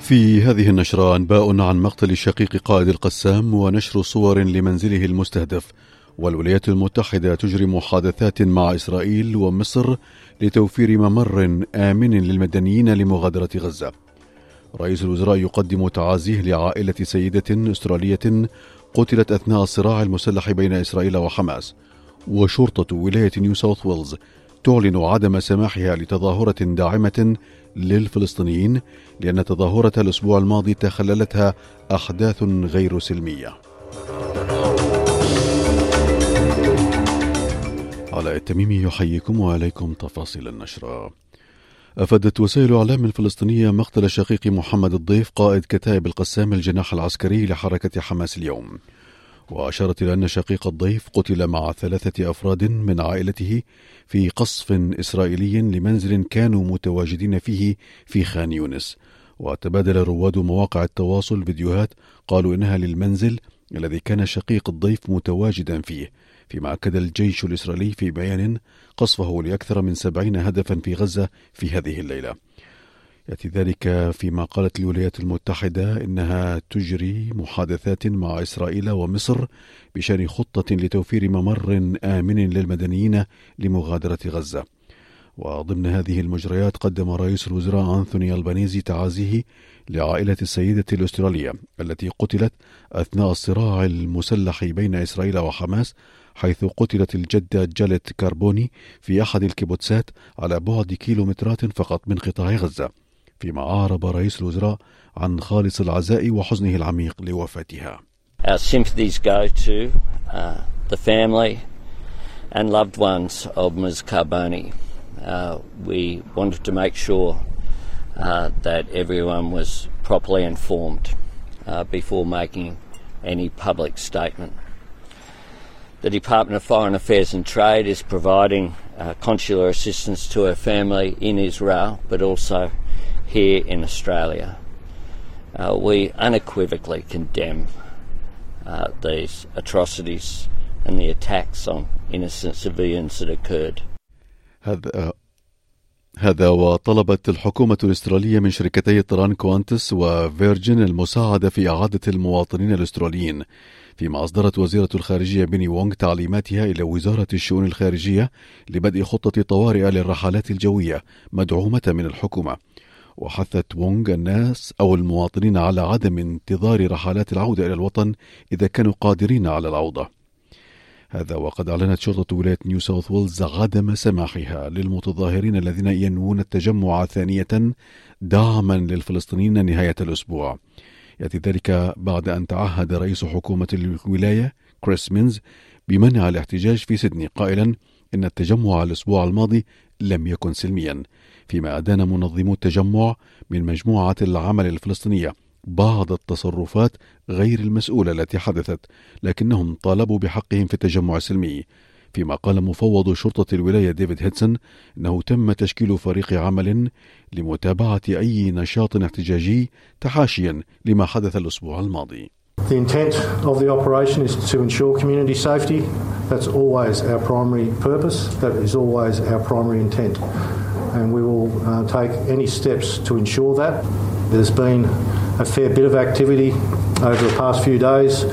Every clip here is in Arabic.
في هذه النشرة أنباء عن مقتل شقيق قائد القسام ونشر صور لمنزله المستهدف. والولايات المتحدة تجري محادثات مع إسرائيل ومصر لتوفير ممر آمن للمدنيين لمغادرة غزة. رئيس الوزراء يقدم تعازيه لعائلة سيدة أسترالية قتلت أثناء الصراع المسلح بين إسرائيل وحماس. وشرطة ولاية نيو ساوث ويلز تعلن عدم سماحها لتظاهرة داعمة للفلسطينيين لأن تظاهرة الأسبوع الماضي تخللتها أحداث غير سلمية. علاء التميمي يحييكم وعليكم تفاصيل النشرة. أفادت وسائل إعلام فلسطينية مقتل شقيق محمد الضيف قائد كتائب القسام الجناح العسكري لحركة حماس اليوم. وأشارت إلى أن شقيق الضيف قتل مع ثلاثة أفراد من عائلته في قصف إسرائيلي لمنزل كانوا متواجدين فيه في خان يونس. وتبادل رواد مواقع التواصل فيديوهات قالوا إنها للمنزل الذي كان شقيق الضيف متواجدا فيه. فيما أكد الجيش الإسرائيلي في بيان قصفه لأكثر من سبعين هدفا في غزة في هذه الليلة. يأتي ذلك فيما قالت الولايات المتحدة إنها تجري محادثات مع إسرائيل ومصر بشأن خطة لتوفير ممر آمن للمدنيين لمغادرة غزة. وضمن هذه المجريات قدم رئيس الوزراء أنثوني ألبانيزي تعازيه لعائلة السيدة الأسترالية التي قتلت أثناء الصراع المسلح بين إسرائيل وحماس حيث قتلت الجدة جالت كاربوني في أحد الكيبوتسات على بعد كيلومترات فقط من قطاع غزة. فيما أعرب رئيس الوزراء عن خالص العزاء وحزنه العميق لوفاتها. Our sympathies go to uh, the family and loved ones of Ms. Carboni. Uh, we wanted to make sure uh, that everyone was properly informed uh, before making any public statement. The Department of Foreign Affairs and Trade is providing uh, consular assistance to her family in Israel, but also here in Australia. Uh, we unequivocally condemn uh, these atrocities and the attacks on innocent civilians that occurred. هذا هذا وطلبت الحكومة الأسترالية من شركتي الطيران كوانتس وفيرجن المساعدة في إعادة المواطنين الأستراليين فيما أصدرت وزيرة الخارجية بيني وونغ تعليماتها إلى وزارة الشؤون الخارجية لبدء خطة طوارئ للرحلات الجوية مدعومة من الحكومة وحثت وونغ الناس أو المواطنين على عدم انتظار رحلات العودة إلى الوطن إذا كانوا قادرين على العودة. هذا وقد أعلنت شرطة ولاية نيو ساوث ويلز عدم سماحها للمتظاهرين الذين ينوون التجمع ثانية دعما للفلسطينيين نهاية الأسبوع. يأتي ذلك بعد أن تعهد رئيس حكومة الولاية كريس مينز بمنع الاحتجاج في سيدني قائلا إن التجمع الأسبوع الماضي لم يكن سلميا فيما أدان منظمو التجمع من مجموعة العمل الفلسطينية بعض التصرفات غير المسؤولة التي حدثت لكنهم طالبوا بحقهم في التجمع السلمي. فيما قال مفوض شرطة الولاية ديفيد هيدسون أنه تم تشكيل فريق عمل لمتابعة أي نشاط احتجاجي تحاشيا لما حدث الأسبوع الماضي. The intent of the operation is to ensure community safety. That's always our primary purpose. That is always our primary intent. And we will uh, take any steps to ensure that. There's been a fair bit of activity over the past few days,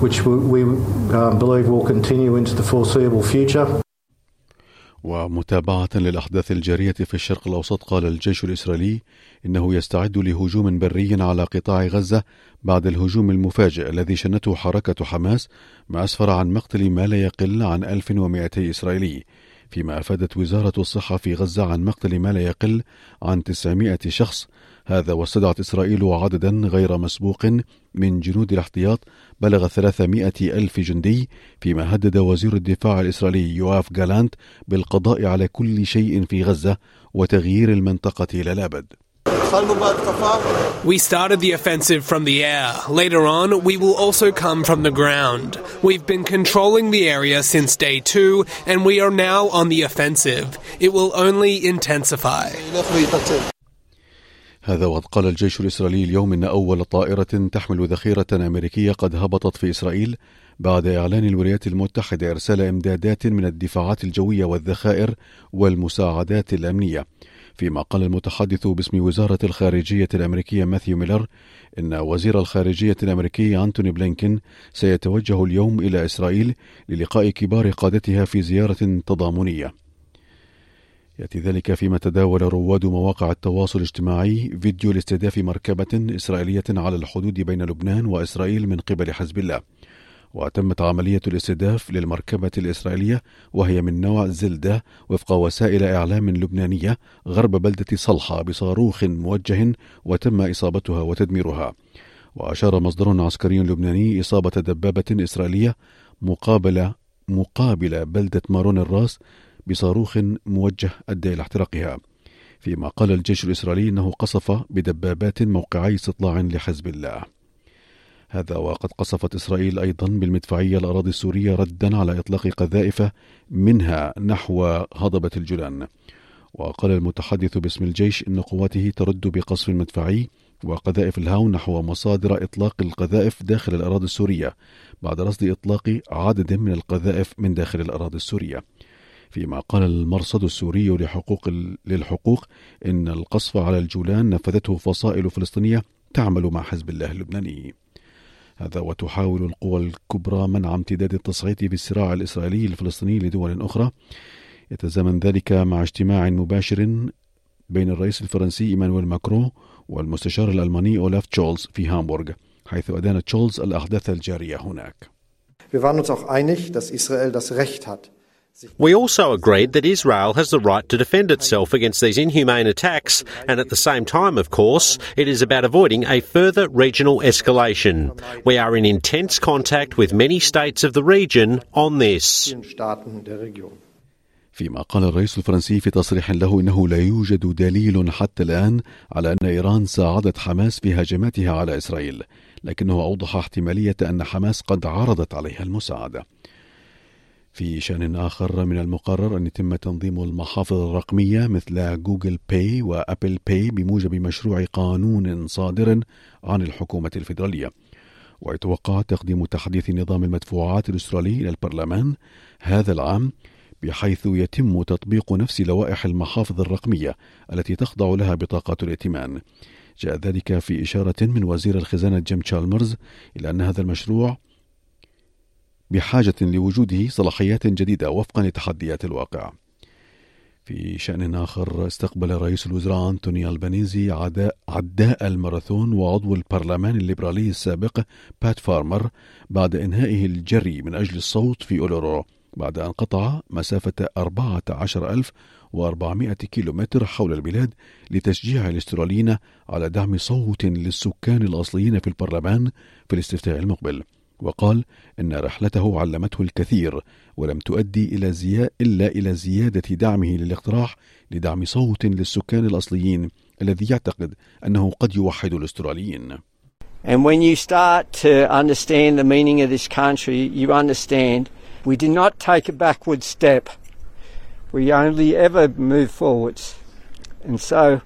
which we, we uh, believe will continue into the foreseeable future. ومتابعة للأحداث الجارية في الشرق الأوسط قال الجيش الإسرائيلي إنه يستعد لهجوم بري على قطاع غزة بعد الهجوم المفاجئ الذي شنته حركة حماس ما أسفر عن مقتل ما لا يقل عن 1200 إسرائيلي فيما أفادت وزارة الصحة في غزة عن مقتل ما لا يقل عن 900 شخص. هذا واستدعت إسرائيل عددا غير مسبوق من جنود الاحتياط بلغ 300 ألف جندي فيما هدد وزير الدفاع الإسرائيلي يواف جالانت بالقضاء على كل شيء في غزة وتغيير المنطقة إلى الأبد. We started the offensive from the air. Later on, we will also come from the ground. We've been controlling the area since day two, and we are now on the offensive. It will only intensify. هذا وقد قال الجيش الإسرائيلي اليوم إن أول طائرة تحمل ذخيرة أمريكية قد هبطت في إسرائيل بعد إعلان الولايات المتحدة إرسال إمدادات من الدفاعات الجوية والذخائر والمساعدات الأمنية فيما قال المتحدث باسم وزارة الخارجية الأمريكية ماثيو ميلر إن وزير الخارجية الأمريكي أنتوني بلينكين سيتوجه اليوم إلى إسرائيل للقاء كبار قادتها في زيارة تضامنية. يأتي ذلك فيما تداول رواد مواقع التواصل الاجتماعي فيديو لاستهداف مركبة إسرائيلية على الحدود بين لبنان وإسرائيل من قبل حزب الله. وتمت عملية الاستهداف للمركبة الإسرائيلية وهي من نوع زلدة وفق وسائل إعلام لبنانية غرب بلدة صلحة بصاروخ موجه وتم إصابتها وتدميرها. وأشار مصدر عسكري لبناني إصابة دبابة إسرائيلية مقابل مقابل بلدة مارون الراس بصاروخ موجه أدى إلى احتراقها فيما قال الجيش الإسرائيلي أنه قصف بدبابات موقعي استطلاع لحزب الله. هذا وقد قصفت إسرائيل أيضا بالمدفعية الأراضي السورية ردا على إطلاق قذائف منها نحو هضبة الجولان. وقال المتحدث باسم الجيش إن قواته ترد بقصف مدفعي وقذائف الهاون نحو مصادر إطلاق القذائف داخل الأراضي السورية بعد رصد إطلاق عدد من القذائف من داخل الأراضي السورية. فيما قال المرصد السوري لحقوق للحقوق إن القصف على الجولان نفذته فصائل فلسطينية تعمل مع حزب الله اللبناني. هذا وتحاول القوى الكبرى منع امتداد التصعيد في الصراع الإسرائيلي الفلسطيني لدول أخرى يتزامن ذلك مع اجتماع مباشر بين الرئيس الفرنسي إيمانويل ماكرون والمستشار الألماني أولاف شولتز في هامبورغ حيث أدان شولتز الأحداث الجارية هناك. Wir waren uns auch einig, dass Israel das Recht hat, We also agreed that Israel has the right to defend itself against these inhumane attacks, and at the same time, of course, it is about avoiding a further regional escalation. We are in intense contact with many states of the region on this. فيما قال الرئيس الفرنسي في تصريح له انه لا يوجد دليل حتى الان على ان ايران ساعدت حماس في هجماتها على اسرائيل، لكنه اوضح احتماليه ان حماس قد عرضت عليها المساعده. في شأن آخر من المقرر أن يتم تنظيم المحافظ الرقمية مثل جوجل باي وأبل باي بموجب مشروع قانون صادر عن الحكومة الفيدرالية. ويتوقع تقديم تحديث نظام المدفوعات الأسترالي إلى البرلمان هذا العام بحيث يتم تطبيق نفس لوائح المحافظ الرقمية التي تخضع لها بطاقات الائتمان. جاء ذلك في إشارة من وزير الخزانة جيم تشالمرز إلى أن هذا المشروع بحاجة لوجوده صلاحيات جديدة وفقا لتحديات الواقع. في شأن آخر استقبل رئيس الوزراء أنتوني ألبانيزي عداء, عداء الماراثون وعضو البرلمان الليبرالي السابق بات فارمر بعد إنهائه الجري من أجل الصوت في أولورو بعد أن قطع مسافة 14400 كيلومتر حول البلاد لتشجيع الأستراليين على دعم صوت للسكان الأصليين في البرلمان في الاستفتاء المقبل. وقال إن رحلته علمته الكثير ولم تؤدي إلى زي... إلا إلى زيادة دعمه للاقتراح لدعم صوت للسكان الأصليين الذي يعتقد أنه قد يوحد الأستراليين. And when you start to understand the meaning of this country, you understand we did not take a backward step. We only ever move forwards. And so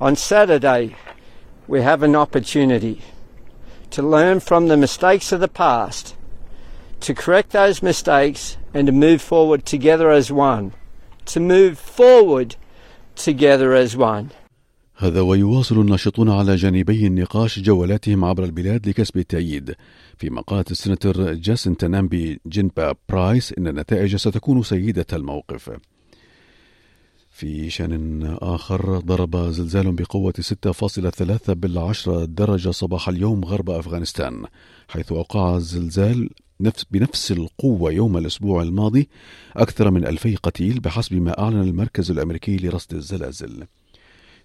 on Saturday, we have an opportunity to learn from the mistakes of the past, to correct those mistakes, and to move forward together as one. To move forward together as one. هذا ويواصل الناشطون على جانبي النقاش جولاتهم عبر البلاد لكسب التأييد فيما قالت السناتور جاسنتا نامبيجينبا برايس إن النتائج ستكون سيدة الموقف في شأن آخر ضرب زلزال بقوة 6.3 بالعشرة درجة صباح اليوم غرب أفغانستان حيث وقع الزلزال نفس بنفس القوة يوم الأسبوع الماضي أكثر من ألفي قتيل بحسب ما أعلن المركز الأمريكي لرصد الزلازل.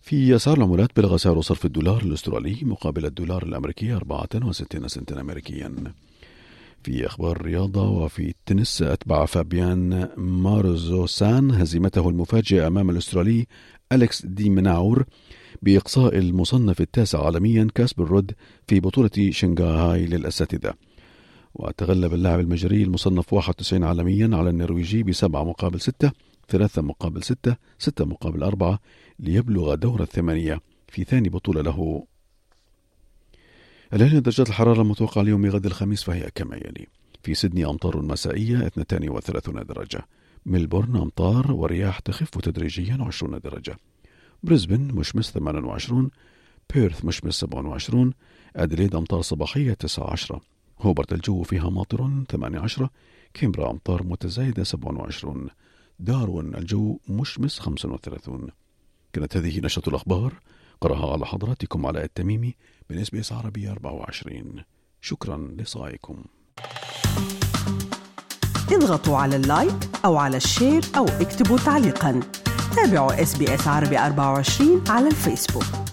في أسعار العملات بلغ سعر صرف الدولار الأسترالي مقابل الدولار الأمريكي 64 سنتا أمريكيا. في أخبار الرياضة وفي التنس أتبع فابيان مارزوسان هزيمته المفاجئة أمام الأسترالي أليكس دي مناور بإقصاء المصنف التاسع عالميا كأسب الرد في بطولة شنغهاي للأساتذة. وتغلب اللاعب المجري المصنف 91 عالميا على النرويجي بسبعة مقابل ستة ثلاثة مقابل ستة ستة مقابل أربعة ليبلغ دور الثمانية في ثاني بطولة له. الآن درجات الحرارة المتوقعة اليوم غد الخميس فهي كما يلي. في سيدني أمطار مسائية 32 درجة. ملبورن أمطار ورياح تخف تدريجيا 20 درجة. بريزبن مشمس 28 بيرث مشمس 27 أديلايد أمطار صباحية 19 هوبارت الجو فيها ماطر 18 كانبرا أمطار متزايدة 27 داروين الجو مشمس 35 كانت هذه نشرة الأخبار. قرأها على حضراتكم علاء التميمي من SBS عربي 24 شكرا لإصغائكم. اضغطوا على ال like أو على ال share أو اكتبوا تعليقا. تابعوا اس بي اس عربي 24 على الفيسبوك.